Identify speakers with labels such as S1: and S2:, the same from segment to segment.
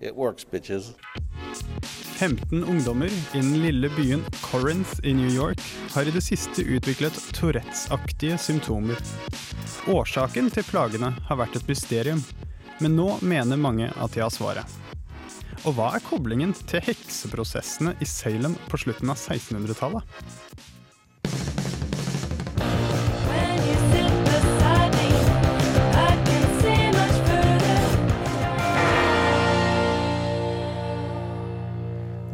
S1: it works, bitches.
S2: 15 ungdommer i den lille byen Corinth i New York har i det siste utviklet Tourettes-aktige symptomer. Årsaken til plagene har vært et mysterium, men nå mener mange at de har svaret. Og hva er koblingen til hekseprosessene i Salem på slutten av 1600-tallet?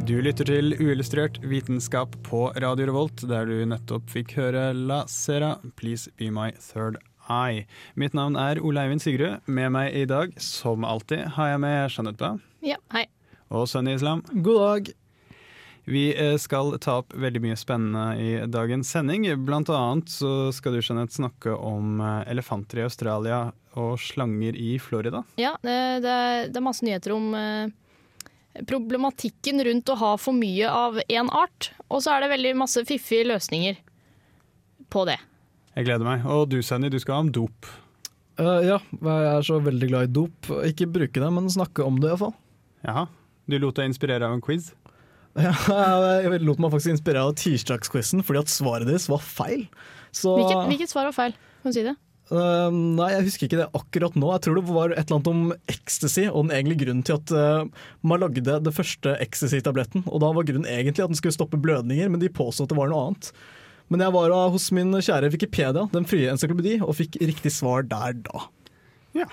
S2: Du lytter til uillustrert vitenskap på Radio Revolt, der du nettopp fikk høre La Sera, Please Be My Third Eye. Mitt navn er Ole Eivind Sigrud. Med meg i dag, som alltid, har jeg med Jeanette
S3: Ja, hei.
S2: og Sunny Islam.
S4: God dag.
S2: Vi eh, skal ta opp veldig mye spennende i dagens sending. Blant annet så skal du Jeanette, snakke om eh, elefanter i Australia og slanger i Florida.
S3: Ja, det, det, er, det er masse nyheter om eh, problematikken rundt å ha for mye av én art. Og så er det veldig masse fiffige løsninger på det.
S2: Jeg gleder meg. Og du Sunny, du skal ha om dop.
S4: Uh, ja, jeg er så veldig glad i dop. Ikke bruke det, men snakke om det iallfall.
S2: Jaha. Du lot deg inspirere av en quiz?
S4: Ja, jeg lot meg faktisk inspirere av tirsdagsquizen fordi at svaret deres var feil. Så
S3: Hvilket, hvilket svar var feil? Kan du si det?
S4: Eh, Nei, jeg husker ikke det akkurat nå. Jeg tror det var et eller annet om ecstasy, og den egentlige grunnen til at uh, man lagde det første ecstasy-tabletten. Og da var grunnen egentlig at den skulle stoppe blødninger, men de påstod at det var noe annet. Men jeg var uh, hos min kjære Wikipedia, den frie encyklopedi, og fikk riktig svar der da.
S2: Ja.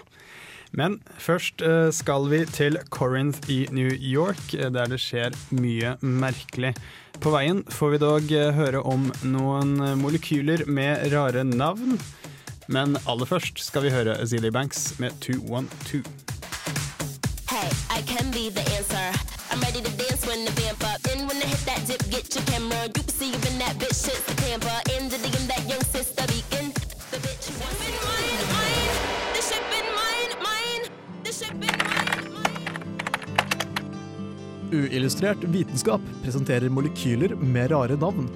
S2: Men først eh, skal vi til Corinth i New York, eh, der det skjer mye merkelig. På veien får vi dog høre om noen molekyler med rare navn. Men aller først skal vi høre Azealia Banks med 212.
S5: Hey, I can be the answer. I'm ready to dance when the vamp up. And when I hit that dip, get your camera. You can see you in that bitch, shit's the camper. In the digging that young sister beacon. The bitch who wants it. Mine, mine. The ship been mine, mine. The ship been mine, mine.
S4: Uillustrert vitenskap presenterer molekyler med rare navn.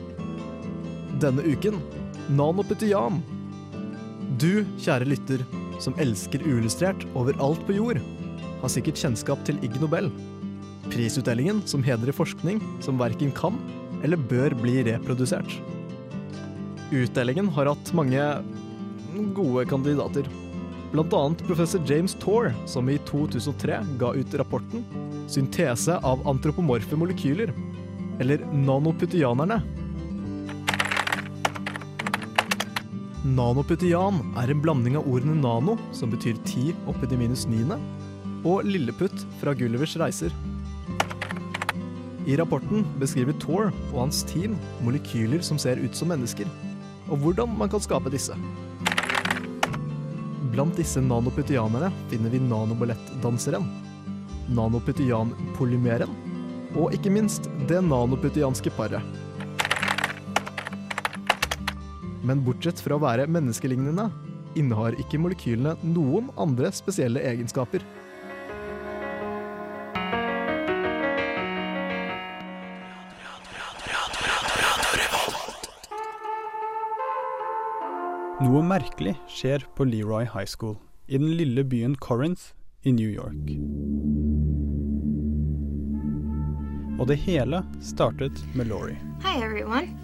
S4: Denne uken nanopytian. Du, kjære lytter, som elsker uillustrert overalt på jord, har sikkert kjennskap til Ig Nobel. Prisutdelingen som hedrer forskning som verken kan eller bør bli reprodusert. Utdelingen har hatt mange gode kandidater. Annet professor James Torr, som i 2003 ga ut rapporten 'Syntese av antropomorfe molekyler', eller nanopytianerne. Nanopytian er en blanding av ordene nano, som betyr ti oppi de minus niende, og lilleputt fra Gullivers reiser. I rapporten beskriver Thor og hans team molekyler som ser ut som mennesker, og hvordan man kan skape disse. Blant disse nanopytianerne finner vi nanoballettdanseren, nanopytianpolymeren og ikke minst det nanopytianske paret. Men bortsett fra å være menneskelignende, innehar ikke molekylene noen andre spesielle egenskaper.
S2: Noe merkelig skjer på Leroy High School, i den lille byen Corinth i New York. Og det hele startet med Laurie.
S6: Hi everyone.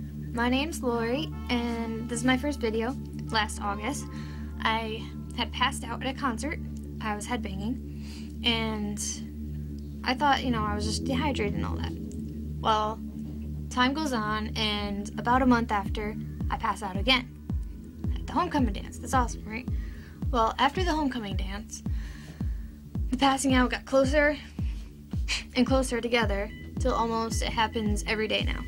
S6: my name's Lori, and this is my first video. Last August, I had passed out at a concert. I was headbanging, and I thought, you know, I was just dehydrated and all that. Well, time goes on, and about a month after, I pass out again at the homecoming dance. That's awesome, right? Well, after the homecoming dance, the passing out got closer and closer together till almost it happens every day now.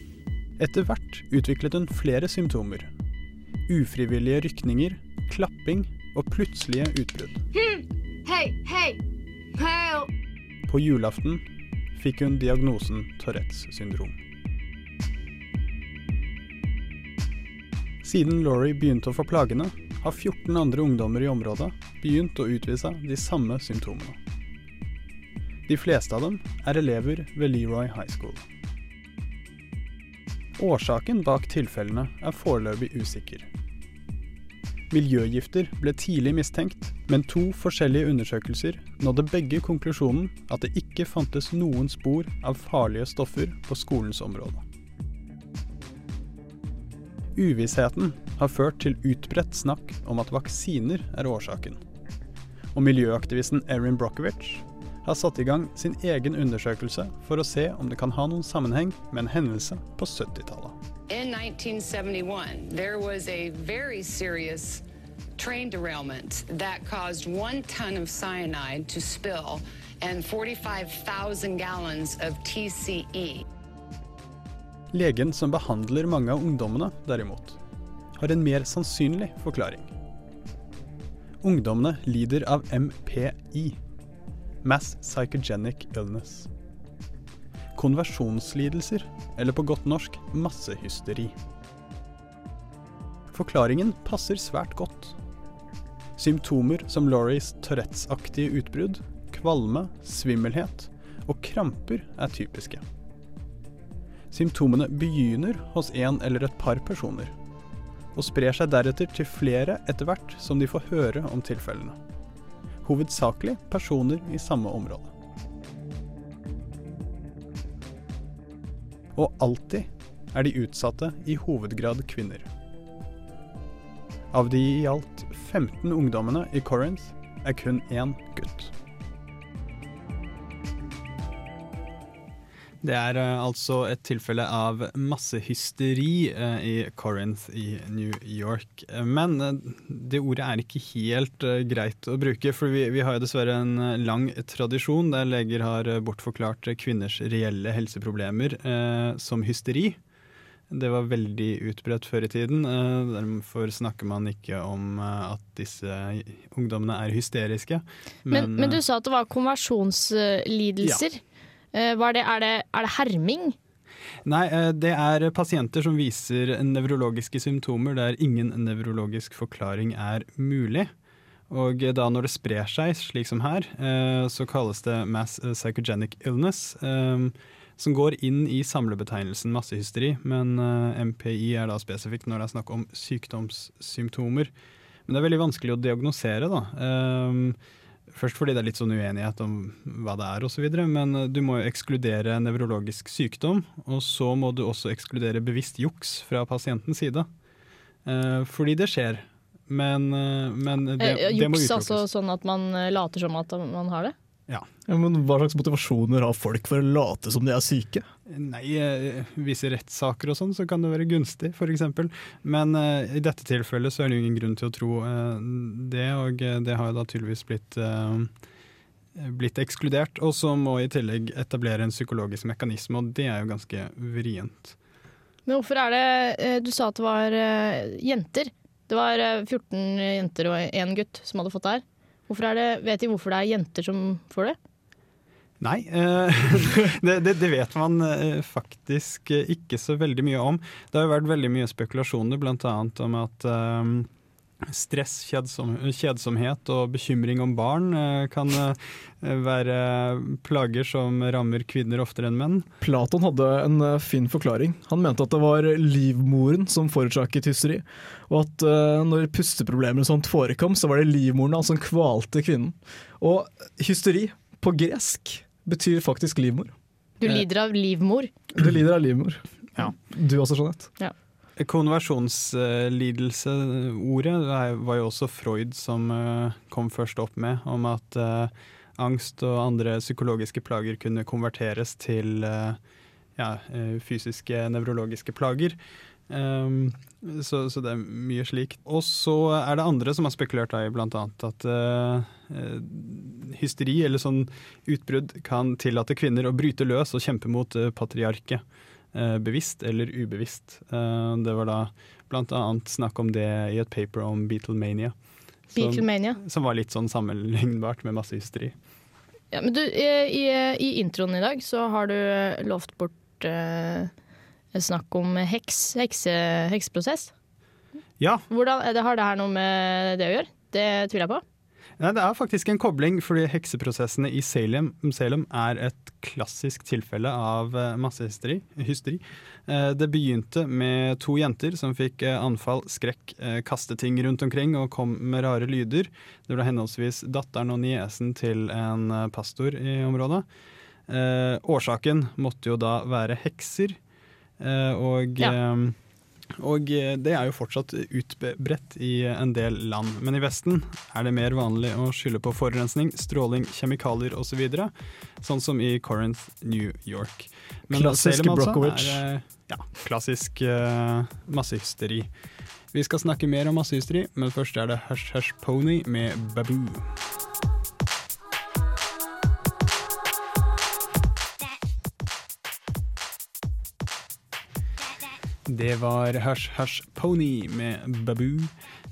S2: Etter hvert utviklet hun flere symptomer. Ufrivillige rykninger, klapping og plutselige utbrudd.
S6: Hei, hei, hei.
S2: På julaften fikk hun diagnosen Tourettes syndrom. Siden Laurie begynte å få plagene, har 14 andre ungdommer i området begynt å utvise de samme symptomene. De fleste av dem er elever ved Leroy High School. Årsaken bak tilfellene er foreløpig usikker. Miljøgifter ble tidlig mistenkt, men to forskjellige undersøkelser nådde begge konklusjonen at det ikke fantes noen spor av farlige stoffer på skolens område. Uvissheten har ført til utbredt snakk om at vaksiner er årsaken. Og miljøaktivisten Erin Brockovich har satt i gang sin egen undersøkelse for å se om det kan ha noen sammenheng med en hendelse på 70-tallet.
S7: In 1971, there was a very serious train derailment that caused one ton of cyanide to spill and 45,000 gallons of. TCE.
S2: Legen som behandler mange av ungdommene, derimot, har en mer sannsynlig forklaring. Ungdommene lider av MPI, Mass Psychogenic Illness. Konversjonslidelser, eller på godt norsk massehysteri. Forklaringen passer svært godt. Symptomer som Lauries Tourettes-aktige utbrudd, kvalme, svimmelhet og kramper er typiske. Symptomene begynner hos en eller et par personer, og sprer seg deretter til flere etter hvert som de får høre om tilfellene. Hovedsakelig personer i samme område. Og alltid er de utsatte i hovedgrad kvinner. Av de i alt 15 ungdommene i Corinth er kun én gutt. Det er uh, altså et tilfelle av massehysteri uh, i Corinth i New York. Eh, Men uh, det ordet er ikke helt greit å bruke, for vi, vi har jo dessverre en lang tradisjon der leger har bortforklart kvinners reelle helseproblemer som hysteri. Det var veldig utbredt før i tiden. Derfor snakker man ikke om at disse ungdommene er hysteriske.
S3: Men, men du
S2: eh,
S3: sa at det var konversjonslidelser. Eh, Var det, er, det, er det herming?
S2: Nei, eh, det er pasienter som viser nevrologiske symptomer der ingen nevrologisk forklaring er mulig. Og da når det sprer seg, slik som her, eh, så kalles det mass psychogenic illness, eh, som går inn i samlebetegnelsen massehysteri, men eh, MPI er da spesifikt når det er snakk om sykdomssymptomer. Men det er veldig vanskelig å diagnosere, da. Først fordi det er litt sånn uenighet om hva det er osv., men eh, du må jo ekskludere nevrologisk sykdom. Og så må du også ekskludere bevisst juks fra pasientens side. Eh, fordi det skjer. Men, eh, men det,
S3: Eh,
S2: det må
S3: Juks
S2: utelukkes.
S3: altså sånn at man eh, later som at man har det?
S2: Ja.
S4: Ja, men Hva slags motivasjoner har folk for å late som de er syke?
S2: Nei, eh, visse rettssaker og sånn, så kan det være gunstig, f.eks. Men uh, i dette tilfellet så er det jo ingen grunn til å tro uh, det, og det har jo da tydeligvis blitt, uh, blitt ekskludert. Og så må i tillegg etablere en psykologisk mekanisme, og det er jo ganske vrient.
S3: Men hvorfor er det Du sa at det var jenter. Det var eh, 14 jenter og én gutt som hadde fått det her. Det, vet de hvorfor det er jenter som får det?
S2: Nei, eh, det, det, det vet man eh, faktisk ikke så veldig mye om. Det har jo vært veldig mye spekulasjoner, bl.a. om at eh, stress, kjedsom, kjedsomhet og bekymring om barn eh, kan eh, være plager som rammer kvinner oftere enn menn.
S4: Platon hadde en eh, fin forklaring. Han mente at det var livmoren som forårsaket hysteri, og at eh, når pusteproblemer og sånt forekom, så var det livmoren som kvalte kvinnen. Og hysteri på gresk betyr faktisk livmor.
S3: Du lider av livmor.
S4: Du lider av livmor.
S2: Ja.
S4: Du også, Jeanette.
S3: Ja.
S2: Konversjonslidelse-ordet er- var jo også Freud som eh, kom først opp med, om at eh, angst og andre psykologiske plager kunne konverteres til eh, ja, fysiske nevrologiske plager. Um, så, så det er mye slikt. Og så er det andre som har spekulert i annet at eh, hysteri eller sånn utbrudd kan tillate kvinner å bryte løs og kjempe mot uh, patriarket. Eh, bevisst eller ubevisst. Eh, det var da annet snakk om det i et paper om Beatlemania. Som,
S3: Beatlemania.
S2: som var litt sånn sammenlignbart med massehysteri.
S3: Ja, men du, i, i, i introen i dag så har du lovt bort eh, snakk om heks, hekse, hekseprosess.
S2: Ja,
S3: Hvordan, det, har det her noe med det å gjøre? Det tviler jeg på.
S2: Nei, det er faktisk en kobling, fordi hekseprosessene i Salem, Salem er et klassisk tilfelle av eh, massehysteri. hysteri. Eh, Det begynte med to jenter som fikk eh, anfall, skrekk, kaste ting rundt omkring og kom med rare lyder. Det ble henholdsvis datteren og niesen til en pastor i området. Årsaken måtte jo da være hekser, og
S3: Ja.
S2: Eh, og eh, det er jo fortsatt utbredt i en del land. Men i Vesten er det mer vanlig å skylde på forurensning, stråling, kjemikalier osv. Så sånn som i Corinth, New York. Men
S4: Klassisk
S2: Salem, altså, er, eh, ja, klassisk uh, massehysteri. Vi skal snakke mer om massehysteri, men først er det Hush Hush Pony med Baboo. Det var Hush Hush Pony med Babu.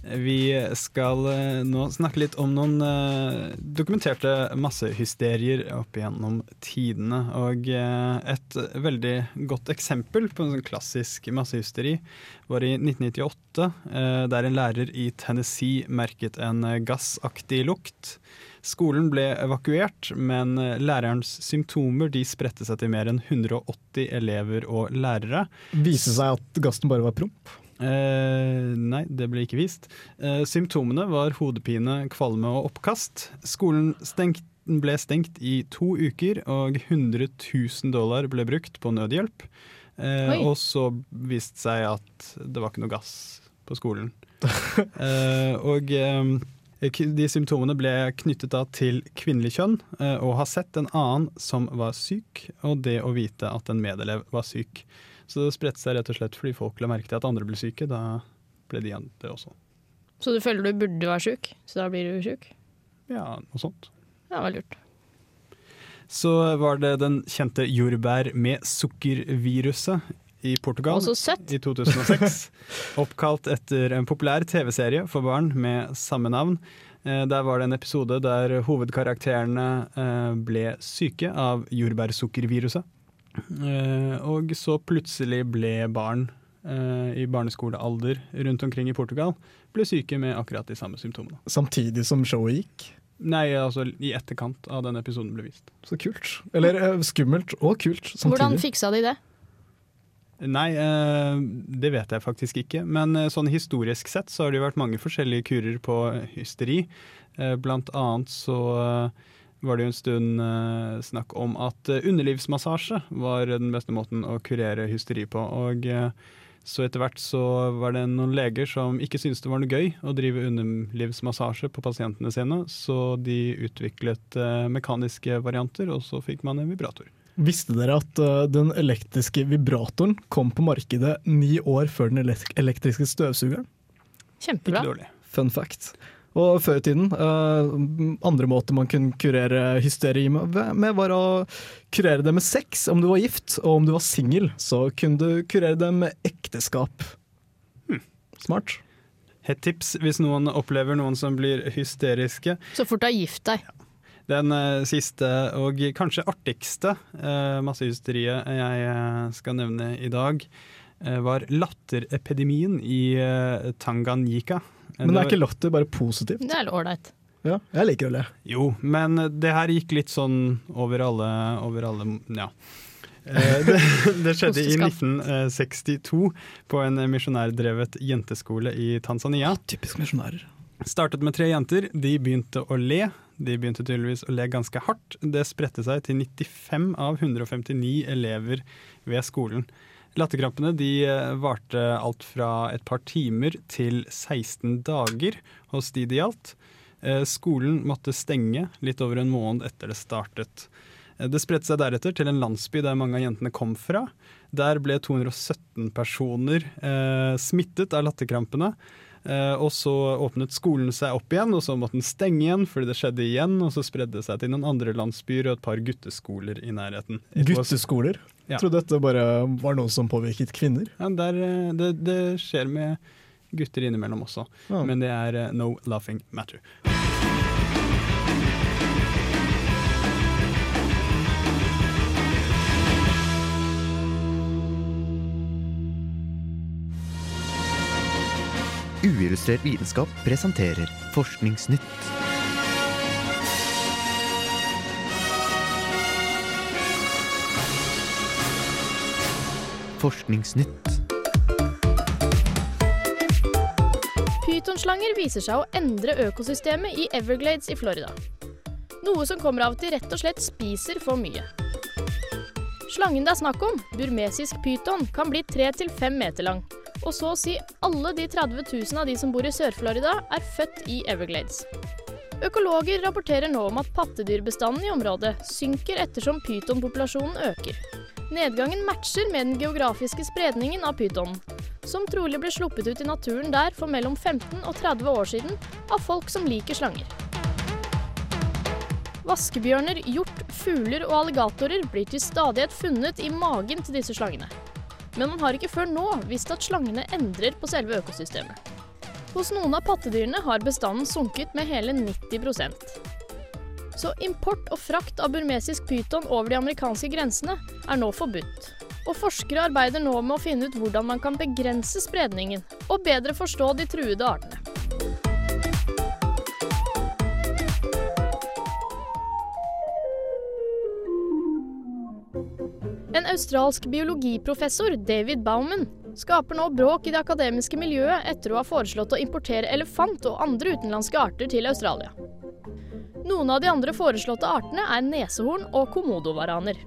S2: Vi skal eh, nå snakke litt om noen eh, dokumenterte massehysterier opp igjennom tidene. Og eh, et veldig godt eksempel på en sånn klassisk massehysteri var i 1998, eh, der en lærer i Tennessee merket en gassaktig lukt. Skolen ble evakuert, men eh, lærerens symptomer de spredte seg til mer enn 180 elever og lærere.
S4: Viste seg at gassen bare var promp.
S2: Eh, nei, det ble ikke vist. Eh, symptomene var hodepine, kvalme og oppkast. Skolen stengt, ble stengt i to uker, og 100 000 dollar ble brukt på nødhjelp. Eh, og så viste det seg at det var ikke noe gass på skolen. eh, og eh, de symptomene ble knyttet da til kvinnelig kjønn, og har sett en annen som var syk, og det å vite at en medelev var syk. Så det spredte seg rett og slett fordi folk la merke til at andre ble syke. Da ble de det også.
S3: Så du føler du burde være syk, så da blir du syk?
S2: Ja, noe sånt.
S3: Det var lurt.
S2: Så var det den kjente jordbær med sukkerviruset i Portugal i 2006. Oppkalt etter en populær TV-serie for barn med samme navn. Eh, Der var det en episode der hovedkarakterene eh, ble syke av jordbærsukkerviruset. Eh, Og så plutselig ble barn eh, i barneskolealder rundt omkring i Portugal ble syke med akkurat de samme symptomene.
S4: Samtidig som showet gikk.
S2: Nei, altså i etterkant av den episoden ble vist.
S4: Så kult. Eller skummelt og kult samtidig.
S3: Hvordan fiksa de det?
S2: Nei, eh, det vet jeg faktisk ikke. Men eh, sånn historisk sett så har det jo vært mange forskjellige kurer på hysteri. Eh, Blant annet så var det jo en stund snakk om at underlivsmassasje var den beste måten å kurere hysteri på. Og så etter hvert så var det noen leger som ikke syntes det var noe gøy å drive underlivsmassasje på pasientene sine, så de utviklet mekaniske varianter, og så fikk man en vibrator.
S4: Visste dere at eh, den elektriske vibratoren kom på markedet ni år før den elektriske støvsugeren?
S3: Kjempebra.
S2: Ikke dårlig.
S4: Fun fact. Og før i tiden, eh, andre måter man kunne kurere hysteri med, med, var å kurere det med sex om du var gift, og om du var singel, så kunne du kurere det med ekteskap. Smart.
S2: Hett tips hvis noen opplever noen som blir hysteriske.
S3: Så fort du har gift deg.
S2: Den eh, siste og kanskje artigste uh, massehysteriet jeg eh, skal nevne i dag, eh, var latterepidemien i eh, Tanganyika. Eh,
S4: Men det er ikke latter, bare positivt.
S3: Det er ålreit.
S4: Ja, jeg liker å le.
S2: Jo, men det her gikk litt sånn over alle, over alle Ja. Eh, Det, det skjedde i 1962 på en misjonærdrevet jenteskole i Tanzania.
S4: Typisk misjonærer.
S2: Startet med tre jenter. De begynte å le. De begynte tydeligvis å le ganske hardt. Det spredte seg til 95 av 159 elever ved skolen. Latterkrampene de eh, varte alt fra et par timer til 16 dager hos de det gjaldt. Eh, Skolen måtte stenge litt over en måned etter det startet. Eh, Det spredte seg deretter til en landsby der mange av jentene kom fra. Der ble 217 personer eh, smittet av latterkrampene. Eh, og så åpnet skolen seg opp igjen, og så måtte den stenge igjen fordi det skjedde igjen. Og så spredde det seg til noen andre landsbyer og et par gutteskoler i nærheten. It
S4: Gutteskoler.
S2: Ja.
S4: Trodde dette bare var noe som påvirket kvinner.
S2: Ja, der, eh, det, det skjer med gutter innimellom også,
S4: Ja.
S2: men det er eh, no laughing matter.
S8: Uillustrert vitenskap presenterer Forskningsnytt. Forskningsnytt.
S3: Pytonslanger viser seg å endre økosystemet i Everglades i Florida. Noe som kommer av at de rett og slett spiser for mye. Slangen det er snakk om, burmesisk pyton, kan bli 3-5 meter lang. Og så å si alle de 30 000 av de som bor i Sør-Florida, er født i Everglades. Økologer rapporterer nå om at pattedyrbestanden i området synker ettersom pytonpopulasjonen øker. Nedgangen matcher med den geografiske spredningen av pytonen, som trolig ble sluppet ut i naturen der for mellom 15 og 30 år siden av folk som liker slanger. Vaskebjørner, hjort, fugler og alligatorer blir til stadighet funnet i magen til disse slangene. Men man har ikke før nå visst at slangene endrer på selve økosystemet. Hos noen av pattedyrene har bestanden sunket med hele 90% Så import og frakt av burmesisk pyton over de amerikanske grensene er nå forbudt. Og forskere arbeider nå med å finne ut hvordan man kan begrense spredningen, og bedre forstå de truede artene. En australsk biologiprofessor, David Bauman, skaper nå bråk i det akademiske miljøet etter å ha foreslått å importere elefant og andre utenlandske arter til Australia. Noen av de andre foreslåtte artene er nesehorn og komodovaraner.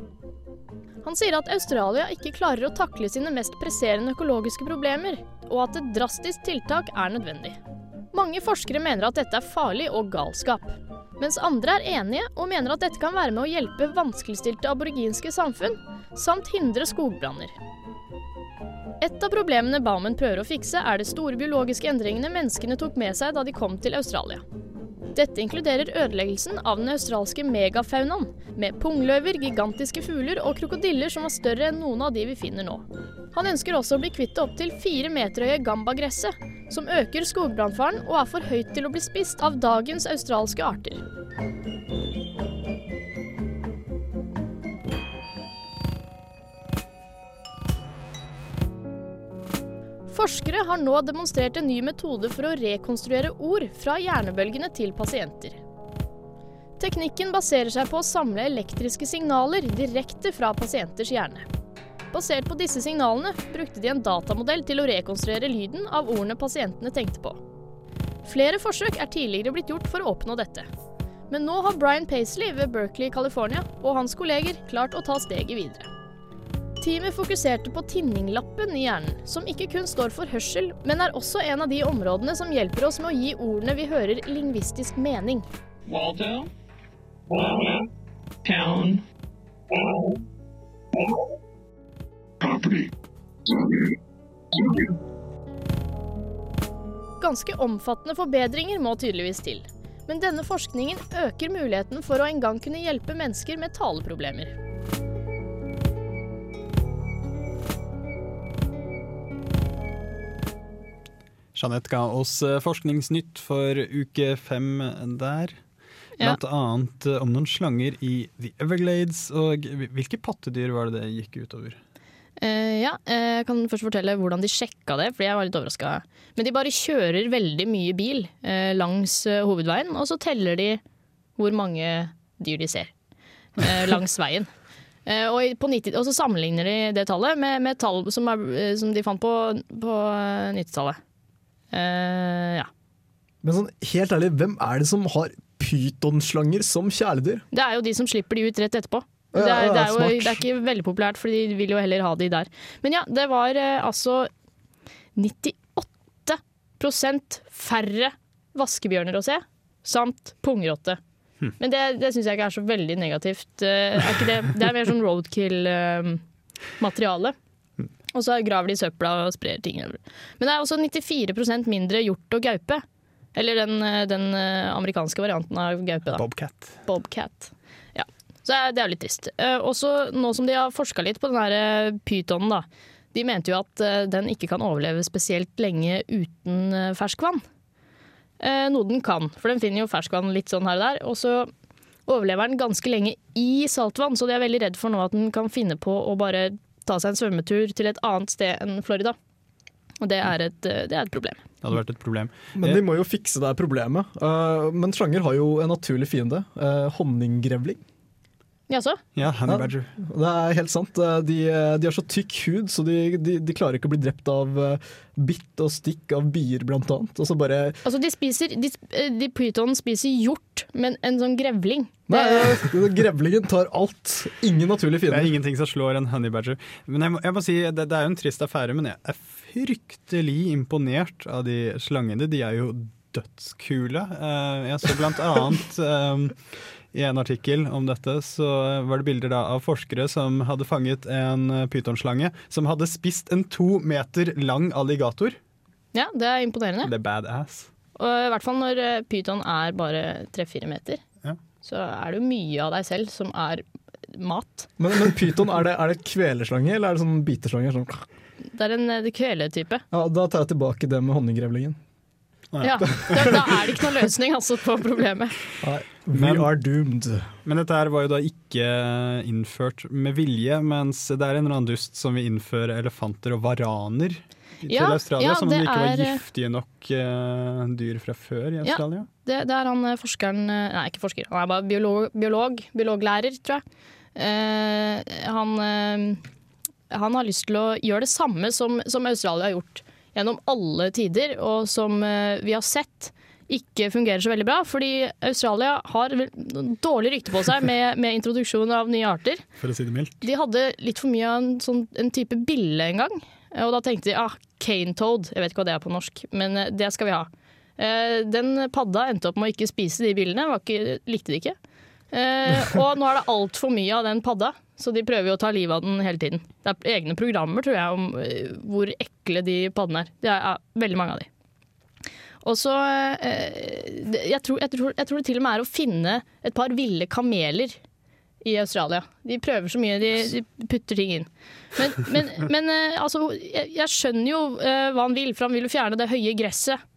S3: Han sier at Australia ikke klarer å takle sine mest presserende økologiske problemer, og at et drastisk tiltak er nødvendig. Mange forskere mener at dette er farlig og galskap, mens andre er enige og mener at dette kan være med å hjelpe vanskeligstilte aboriginske samfunn, samt hindre skogbranner. Et av problemene Bauman prøver å fikse, er de store biologiske endringene menneskene tok med seg da de kom til Australia. Dette inkluderer ødeleggelsen av den australske megafaunaen, med pungløver, gigantiske fugler og krokodiller som var større enn noen av de vi finner nå. Han ønsker også å bli kvitt det opptil fire meter høye gambagresset, som øker skogbrannfaren og er for høyt til å bli spist av dagens australske arter. Forskere har nå demonstrert en ny metode for å rekonstruere ord fra hjernebølgene til pasienter. Teknikken baserer seg på å samle elektriske signaler direkte fra pasienters hjerne. Basert på disse signalene brukte de en datamodell til å rekonstruere lyden av ordene pasientene tenkte på. Flere forsøk er tidligere blitt gjort for å oppnå dette. Men nå har Brian Paisley ved Berkeley i California og hans kolleger klart å ta steget videre. Teamet fokuserte på tinninglappen i hjernen, som ikke kun står for hørsel, men er også en av de områdene som hjelper oss med å gi ordene vi hører, lingvistisk mening.
S9: Waldo? Town? Property?
S3: Ganske omfattende forbedringer må tydeligvis til. Men denne forskningen øker muligheten for å en gang kunne hjelpe mennesker med taleproblemer.
S2: Jeanette ga oss eh, forskningsnytt for uke fem der.
S3: Ja.
S2: Blant annet eh, om noen slanger i The Everglades. Og hvilke pattedyr var det det gikk utover?
S3: Eh, ja, eh, jeg kan først fortelle hvordan de sjekka det, fordi jeg var litt overraska. Men de bare kjører veldig mye bil uh, langs uh, hovedveien, og så teller de hvor mange dyr de ser langs veien. Og, på 90, og så sammenligner de det tallet med, med tall som, er, som de fant på, på eh, 90-tallet. Eh, ja.
S4: Men sånn, helt ærlig, hvem er det som har pytonslanger som kjæledyr?
S3: Det er jo de som slipper de ut rett etterpå. Det er, det, er jo, det er ikke veldig populært, for de vil jo heller ha de der. Men ja, det var eh, altså 98 færre vaskebjørner å se, samt pungrotte.
S2: Hm.
S3: Men det, det syns jeg ikke er så veldig negativt. Eh, Er det, det er mer sånn roadkill-materiale. Og så graver de søpla og sprer ting. Men det er også 94% mindre hjort og gaupe. Eller den, eh, den eh, amerikanske varianten av gaupe. Da.
S2: Bobcat.
S3: Bobcat. Så det er- jo litt trist. Eh, Også nå som de har forska litt på den her eh, pytonen, da. De mente jo at eh, den ikke kan overleve spesielt lenge uten ferskvann. Eh, Noe den kan, for den finner jo ferskvann litt sånn her og der. Og så overlever den ganske lenge i saltvann, så de er veldig redd for nå at den kan finne på å bare ta seg en svømmetur til et annet sted enn Florida. Og det er et, det er et problem.
S2: Det hadde vært et problem.
S4: Men de må jo fikse det problemet. Men slanger har jo en naturlig fiende. Honninggrevling.
S3: Jaså?
S2: Ja, honey badger.
S4: Det er helt sant. Uh, De, de har så tykk hud, så de, de, de klarer ikke å bli drept av uh, bitt og stikk av bier, blant annet. Og så bare
S3: Altså, de spiser De, eh, de pyton spiser hjort, men en sånn grevling
S4: Nei,
S3: det,
S4: grevlingen tar alt. Ingen naturlige
S2: Det er ingenting som slår en honey badger. Men jeg må, jeg må si, det, det er jo en trist affære, men jeg er fryktelig imponert av de slangene. De er jo dødskule. Eh, jeg så blant annet eh, i en artikkel om dette, så var det bilder da av forskere som hadde fanget en pytonslange som hadde spist en to meter lang alligator.
S3: Ja, det er imponerende.
S2: Det er badass.
S3: Og I hvert fall når eh, pyton er bare tre-fire meter.
S2: Ja.
S3: Så er det jo mye av deg selv som er mat.
S4: Men, men pyton, er det, er det kvelerslange eller er det sånn biteslange? Sånn.
S3: Det er en eh, kveletype.
S4: Ja, da tar jeg tilbake det med honninggrevlingen.
S3: Ja, da, da er det ikke noen løsning altså, på problemet.
S4: Nei, we are doomed.
S2: Men dette her var jo da ikke innført med vilje, mens det er en eller annen dust som vil innføre elefanter og varaner til
S3: Ja,
S2: Australia,
S3: ja,
S2: som om
S3: det
S2: ikke var
S3: er-
S2: giftige nok uh, dyr fra før i
S3: Ja.
S2: Australia.
S3: Det, det er han eh, forskeren eh, Nei, ikke forsker, han er bare biolog, biolog biologlærer, tror jeg. Uh, han, uh, han har lyst til å gjøre det samme som, som Australia har gjort gjennom alle tider, og som eh, vi har sett ikke fungerer så veldig bra. Fordi Australia har dårlig rykte på seg med, med introduksjon av nye arter.
S2: For å si det mildt.
S3: De hadde litt for mye av en, sånn, en type bille en gang. Og da tenkte de ah, cane toad, jeg vet ikke hva det er på norsk, men eh, det skal vi ha. Eh, Den padda endte opp med å ikke spise de billene, var ikke, likte de ikke. Og nå er det altfor mye av den padda, så de prøver jo å ta livet av den hele tiden. Det er egne programmer tror jeg, om eh, hvor ekle de paddene er. Det er ja, veldig mange av de. Og så eh, jeg, tror, jeg, tror, jeg tror det til og med er å finne et par ville kameler i Australia. De prøver så mye, de, de putter ting inn. Men, men, men eh, altså, jeg, jeg skjønner jo hva han vil, for han vil jo fjerne det høye gresset.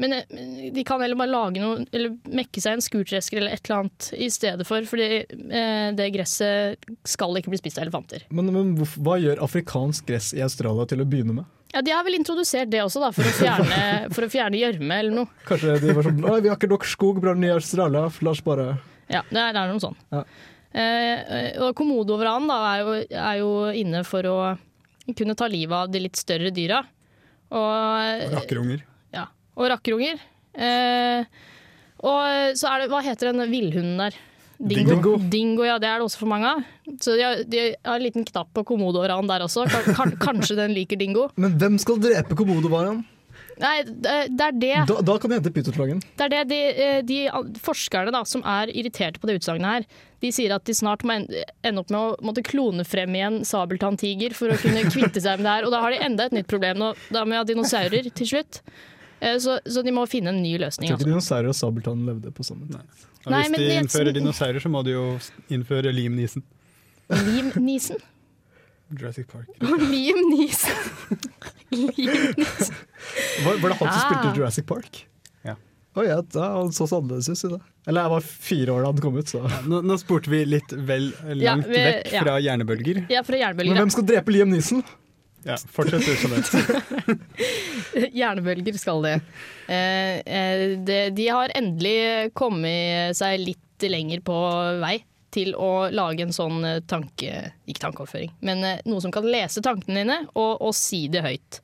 S3: Men eh, de kan heller bare lage noe, eller mekke seg en skurtresker eller et eller annet i stedet for, fordi eh, det gresset skal ikke bli spist av elefanter.
S4: Men, men hva gjør afrikansk gress i Australia til å begynne med?
S3: Ja, De har vel introdusert det også, da, for å fjerne for å fjerne gjørme eller noe.
S4: Kanskje de var sånn vi har ikke nok skogbrann i Australia, la oss bare
S3: Ja, det er, det er noe sånn.
S4: Ja.
S3: Eh, og komodovranen da er jo, er jo inne for å kunne ta livet av de litt større dyra. Og,
S2: Rakkerunger.
S3: Og rakkerunger. Eh, og så er det Hva heter den villhunden der?
S4: Dingo.
S3: Dingo, ja, det er det også for mange av. Så de har, de har en liten knapp på komodoran der også. Kan, kan, kanskje den liker dingo.
S4: Men hvem skal drepe komodovaraen?
S3: Nei, det, er det.
S4: Da, da kan de hente pytonslangen.
S3: Det er det de, eh, de forskerne da, som er irriterte på det utsagnet her, de sier at de snart må ende opp med å måtte klone frem igjen sabeltanntiger for å kunne kvitte seg med det her. Og da har de enda et nytt problem nå, da med dinosaurer til slutt. Eh, Så, så de må finne en ny løsning.
S4: Jeg tror
S3: Altså.
S4: ikke dinosaurer og sabeltann levde på samme tid.
S2: Og
S3: Nei,
S2: hvis
S3: men
S2: de
S3: jeg-
S2: innfører dinosaurer, så må de jo innføre Liam Neeson.
S3: Liam Neeson?
S2: Jurassic Park.
S3: Liam Neeson. Liam Neeson.
S4: Var, var det han som
S3: Ah.
S4: spilte Jurassic Park?
S2: Ja.
S4: Å ja, han så så annerledes ut i det. Eller jeg var fire år da han kom ut, så
S2: Nå, nå spurte vi litt vel
S3: Ja,
S2: langt
S3: vi-
S2: vekk
S3: ja.
S2: fra hjernebølger.
S3: Ja, fra hjernebølger.
S4: Men hvem skal drepe Liam Neeson?
S2: Ja, fortsett utover.
S3: Hjernebølger skal det. Eh, eh, det. De har endelig kommet seg litt lenger på vei til å lage en sånn eh, tanke... Ikke tankeoverføring, men noe som kan lese tankene dine og, og si det høyt.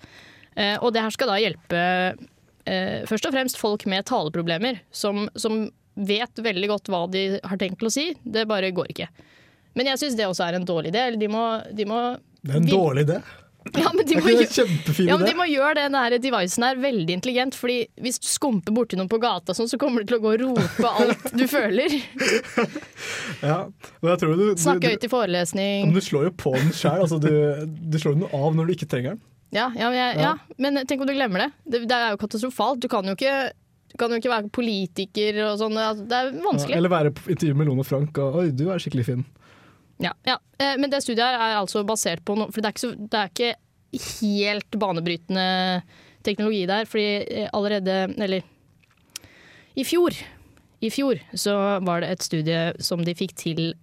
S3: Og det her skal da hjelpe først og fremst folk med taleproblemer, som, som vet veldig godt hva de har tenkt til å si. Det bare går ikke. Men jeg syns det også er en dårlig idé. De må, de må
S4: Det er en dårlig idé.
S3: ja, men de må,
S4: gjøre,
S3: ja, men de må gjøre den der devicen her veldig intelligent. Fordi hvis du skumper borti noen på gata, sånn, så kommer du til å gå og rope alt du føler.
S4: Ja, men jeg tror du, du,
S3: Snakke høyt i forelesning.
S4: men du slår jo på den sjæl. Altså, du, du slår den av når du ikke trenger den.
S3: Ja, ja, men jeg, ja, men tenk om du glemmer det. det. Det er jo katastrofalt. Du kan jo ikke, du kan jo ikke være politiker og sånn. Altså, Det er
S4: Ja,
S3: vanskelig.
S4: eller være på intervju med Lone Frank og Oi, du er skikkelig fin.
S3: Ja, ja. Eh, Men det studiet her er altså basert på noe For det er ikke, så, det er ikke helt banebrytende teknologi der, fordi eh, allerede Eller i fjor, i fjor så var det et studie som de fikk til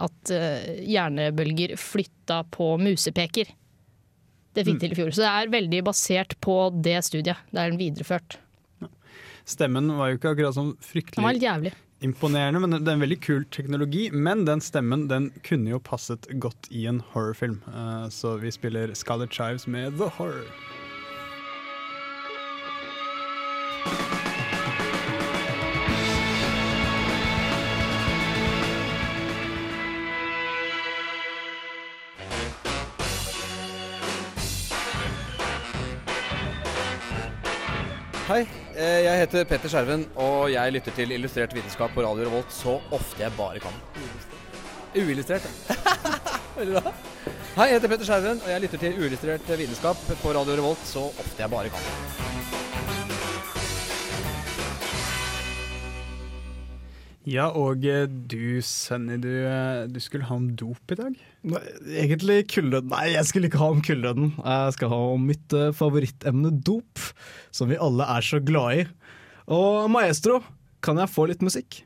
S3: at eh, hjernebølger flytta på musepeker. det fikk til i fjor. Så det er veldig basert på det studiet. Det er den videreført.
S2: Stemmen var jo ikke akkurat sånn fryktelig
S3: Den var litt jævlig.
S2: Imponerende, men det er en veldig kul teknologi. Men den stemmen den kunne jo passet godt i en horrorfilm, Eh, så vi spiller Scarlett Chives med The Horror.
S10: Hei, jeg heter Petter Skjerven, og jeg lytter til Illustrert vitenskap på Radio Revolt så ofte jeg bare kan. Uillustrert. Veldig bra. Hei, jeg heter Petter Skjerven, og jeg lytter til Uillustrert vitenskap på Radio Revolt så ofte jeg bare kan.
S2: Ja, og eh, du Sunny, du, eh, du skulle ha om dop i dag?
S4: Nei, Egentlig kulddøden. Nei, jeg skulle ikke ha om kulddøden. Jeg skal ha om mitt eh, favorittemne dop, som vi alle er så glad i. Og maestro, kan jeg få litt musikk?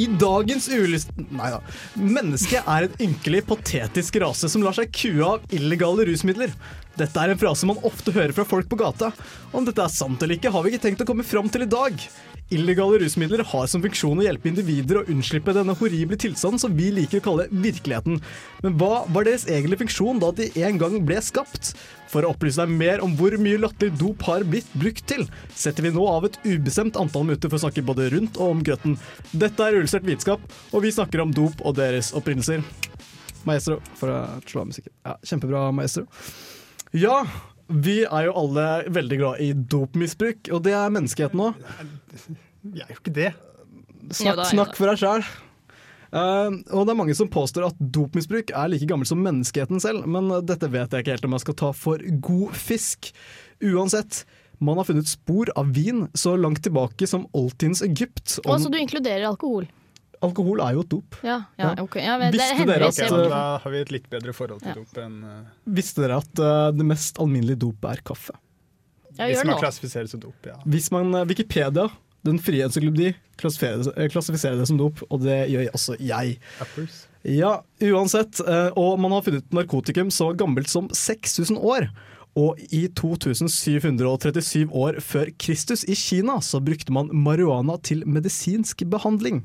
S4: I dagens ulyst... Nei da. Mennesket er en ynkelig, patetisk rase som lar seg kue av illegale rusmidler. Dette er en frase man ofte hører fra folk på gata. Om dette er sant eller ikke, har vi ikke tenkt å komme fram til i dag. Illegale rusmidler har som funksjon å hjelpe individer å unnslippe denne horrible tilstanden som vi liker å kalle virkeligheten. Men hva var deres egentlige funksjon da de en gang ble skapt? For å opplyse deg mer om hvor mye latterlig dop har blitt brukt til, setter vi nå av et ubestemt antall minutter for å snakke både rundt og om grøtten. Dette er Uillustrert vitenskap, og vi snakker om dop og deres opprinnelser. Maestro, for å slå av musikken. Ja, kjempebra, maestro. Ja, vi er jo alle veldig glad i dopmisbruk, og det er menneskeheten nå.
S2: Jeg er jo ikke det.
S4: Snakk, snakk for deg sjæl. og det er mange som påstår at dopmisbruk er like gammelt som menneskeheten selv, men dette vet jeg ikke helt om jeg skal ta for god fisk. Uansett, man har funnet spor av vin så langt tilbake som oldtidens Egypt.
S3: Og så du inkluderer alkohol.
S4: Alkohol er jo et dop.
S3: Ja, ja, okay. Ja, men det
S4: Visste dere at,
S2: okay,
S4: eh,
S2: da har vi et litt bedre forhold til
S3: Ja.
S2: dop enn uh...
S4: Visste dere at uh, det mest alminnelige dopet er kaffe?
S3: Ja,
S2: hvis man
S3: klassifiserer
S2: klassifiserer som dop. ja.
S4: Hvis man Wikipedia, den frie encyklopedi, klassifiserer, klassifiserer det som dop, og det gjør også jeg.
S2: Apples.
S4: Ja, uansett. Uh, Og man har funnet narkotikum så gammelt som 6000 år. Og i 2737 år før Kristus i Kina så brukte man marihuana til medisinsk behandling.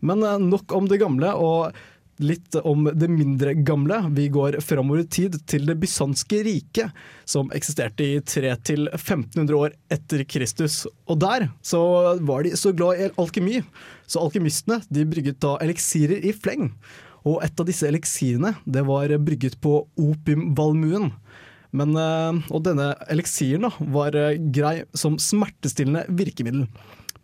S4: Men eh, nok om det gamle, og litt om det mindre gamle. Vi går framover i tid til det bysanske riket, som eksisterte i 300-1500 år etter Kristus. Og der så var de så glad i alkemi, så alkymistene de brygget da eliksirer i fleng. Og et av disse eliksirene det var brygget på opiumvalmuen. Men, eh, og denne eliksiren da, var eh, grei som smertestillende virkemiddel.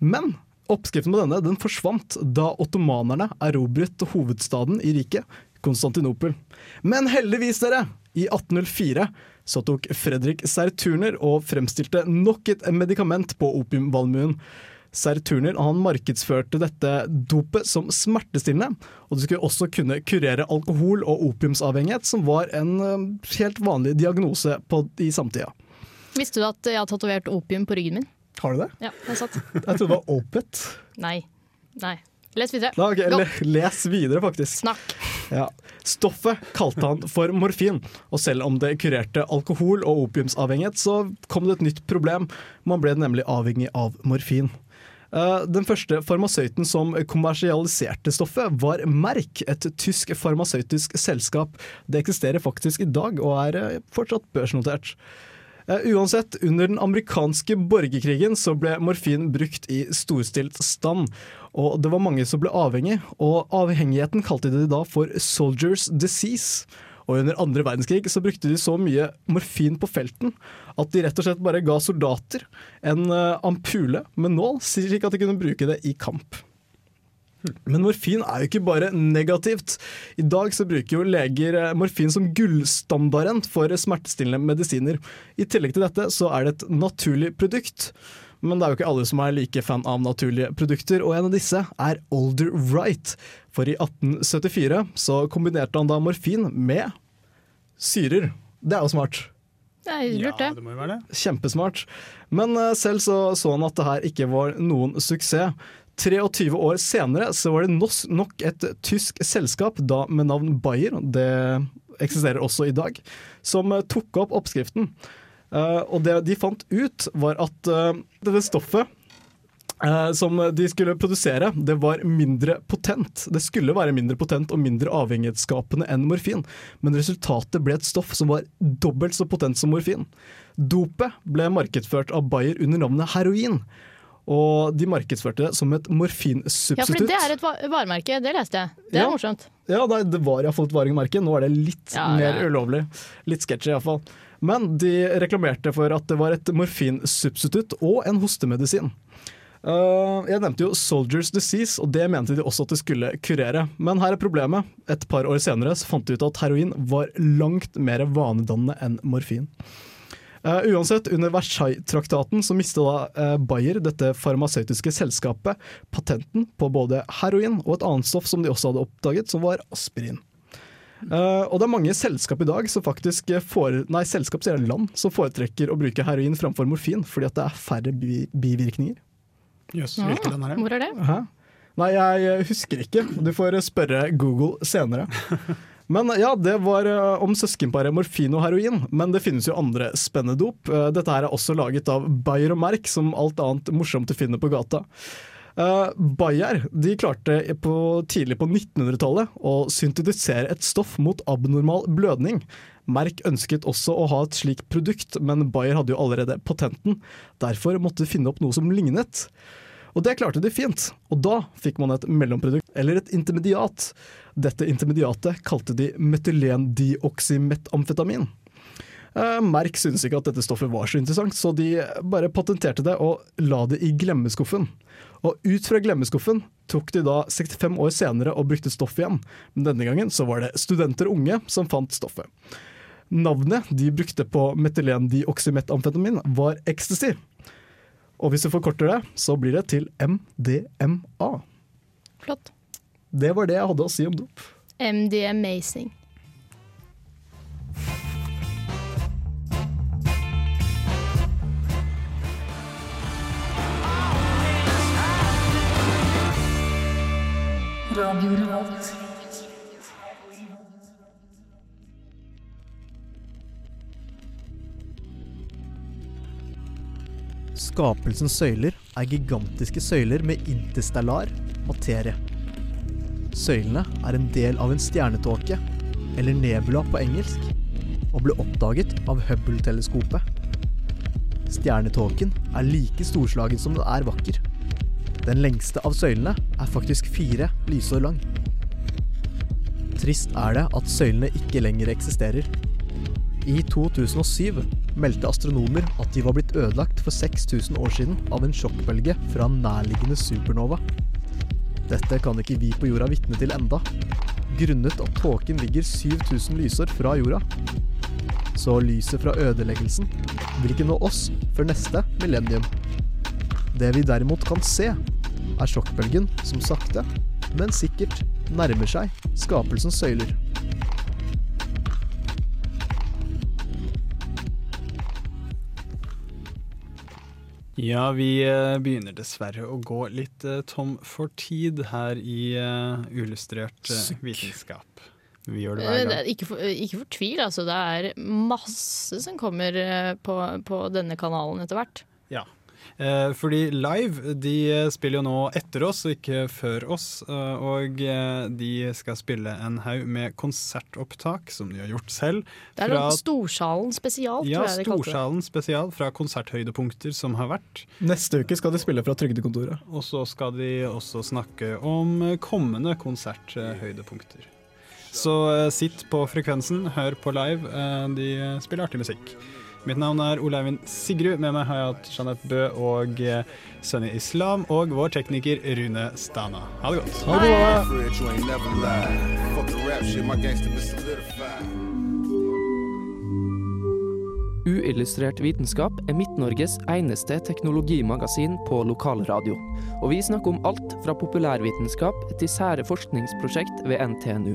S4: Men oppskriften på denne den forsvant da ottomanerne erobret hovedstaden i riket, Konstantinopel. Men heldigvis, dere, i 1804 så tok Fredrik Serturner og fremstilte nok et medikament på opiumvalmuen. Serturner han markedsførte dette dopet som smertestillende, og det skulle også kunne kurere alkohol- og opiumsavhengighet, som var en eh, helt vanlig diagnose på, i samtida.
S3: Visste du at jeg har tatovert opium på ryggen min?
S4: Har du det?
S3: Ja, det er sant.
S4: Jeg trodde det var opet.
S3: Nei. Nei. Les videre.
S4: Da,
S3: okay,
S4: le, les videre, faktisk.
S3: Snakk.
S4: Ja. Stoffet kalte han for morfin, og selv om det kurerte alkohol- og opiumsavhengighet, så kom det et nytt problem. Man ble nemlig avhengig av morfin. Eh, Den første farmasøyten som kommersialiserte stoffet, var Merck, et tysk farmasøytisk selskap. Det eksisterer faktisk i dag, og er eh, fortsatt børsnotert. Eh, Uansett, under den amerikanske borgerkrigen så ble morfin brukt i storstilt stand. Og det var mange som ble avhengig, og avhengigheten kalte de da for 'soldiers disease'. Og under andre verdenskrig så brukte de så mye morfin på felten at de rett og slett bare ga soldater en eh, ampule med nål, slik at de kunne bruke det i kamp. Men morfin er jo ikke bare negativt. I dag så bruker jo leger eh, morfin som gullstandarden for smertestillende medisiner. I tillegg til dette så er det et naturlig produkt. Men det er jo ikke alle som er like fan av naturlige produkter, og en av disse er Older Right. For i 1874 så kombinerte han da morfin med syrer. Det er jo smart.
S3: Det er lurt, det.
S2: Det må jo være det.
S4: Kjempesmart. Men eh, selv så så han at det her ikke var noen suksess. 23 år senere så var det nok et tysk selskap, da med navn Bayer, det eksisterer også i dag, som eh, tok opp oppskriften. Eh, og det de fant ut, var at eh, dette stoffet som de skulle produsere, det var mindre potent. Det skulle være mindre potent og mindre avhengighetsskapende enn morfin, men resultatet ble et stoff som var dobbelt så potent som morfin. Dopet ble markedsført av Bayer under navnet heroin. Og de markedsførte det som et morfinsubstitutt.
S3: Ja, for det er et va- varemerke, det leste jeg. Det er
S4: Ja.
S3: morsomt.
S4: Ja, nei, det var iallfall et varemerke. Nå er det litt
S3: Ja,
S4: mer
S3: ja.
S4: ulovlig. Litt sketchy iallfall. Men de reklamerte for at det var et morfinsubstitutt og en hostemedisin. Uh, jeg nevnte jo Soldiers Disease, og det mente de også at det skulle kurere. Men her er problemet. Et par år senere så fant de ut at heroin var langt mer vanedannende enn morfin. Uh, uansett, under Versailles-traktaten så mistet da uh, Bayer, dette farmasøytiske selskapet, patenten på både heroin og et annet stoff som de også hadde oppdaget, som var aspirin. Uh, og det er mange selskap i dag som faktisk fore, nei, selskap sier land som foretrekker å bruke heroin framfor morfin, fordi at det er færre bi bivirkninger.
S2: Jøss, hvilke land er det?
S3: Hvor er det?
S4: Hæ? Nei, jeg husker ikke. Du får spørre Google senere. Men ja, det var eh, om søskenparet morfin og heroin, men det finnes jo andre spennende dop. Eh, Dette her er også laget av Bayer og Merck, som alt annet morsomt du finner på gata. Uh, Bayer de klarte på, tidlig på 1900-tallet å syntetisere et stoff mot abnormal blødning. Merck ønsket også å ha et slikt produkt, men Bayer hadde jo allerede patenten. Derfor måtte de finne opp noe som lignet. Og det klarte de fint, og da fikk man et mellomprodukt, eller et intermediat. Dette intermediatet kalte de metylendioxymetamfetamin. Merk Merck syntes ikke at dette stoffet var så interessant, så de bare patenterte det og la det i glemmeskuffen. Og ut fra glemmeskuffen tok de da 65 år senere og brukte stoffet igjen, men denne gangen så var det studenter og unge som fant stoffet. Navnet de brukte på metylendioxymetamfetamin var ecstasy. Og hvis du forkorter det, så blir det til MDMA.
S3: Flott.
S4: Det var det jeg hadde å si om dop.
S3: MD Amazing.
S4: Skapelsens søyler er gigantiske søyler med interstellar materie. Søylene er en del av en stjernetåke, eller nebula på engelsk, og ble oppdaget av Hubble-teleskopet. Stjernetåken er like storslagen som den er vakker. Den lengste av søylene er faktisk fire lysår lang. Trist er det at søylene ikke lenger eksisterer. I 2007 meldte astronomer at de var blitt ødelagt for 6000 år siden av en sjokkbølge fra en nærliggende supernova. Dette kan ikke vi på jorda vitne til enda, grunnet at tåken ligger 7000 lysår fra jorda. Så lyset fra ødeleggelsen vil ikke nå oss før neste millennium. Det vi derimot kan se, er sjokkbølgen som sakte, men sikkert nærmer seg skapelsens søyler.
S2: Ja, vi eh, begynner dessverre å gå litt eh, tom for tid her i eh, Illustrert
S4: Sukk.
S2: vitenskap. Vi gjør det hver gang.
S3: Ikke, for, ikke fortvil, altså. Det er masse som kommer på, på denne kanalen etter hvert.
S2: Ja. Eh, fordi Live de spiller jo nå etter oss og ikke før oss. eh, og eh, de skal spille en haug med konsertopptak som de har gjort selv.
S3: Det er
S2: fra-
S3: Storsalen spesial,
S2: ja,
S3: tror jeg de kalte det.
S2: Storsalen spesial fra konserthøydepunkter som har vært.
S4: Neste uke skal de spille fra Trygdekontoret.
S2: Og så skal de også snakke om kommende konserthøydepunkter. Så sitt på frekvensen, hør på live. De spiller artig musikk. Mitt navn er Ole Eivind Sigrud. Med meg har jeg hatt Jeanette Bø og eh, Sunny Islam og vår tekniker Rune Stana. Ha det godt.
S4: Ha det bra.
S11: Uillustrert vitenskap er Midt-Norges eneste teknologimagasin på lokalradio. Og vi snakker om alt fra populærvitenskap til sære forskningsprosjekt ved NTNU.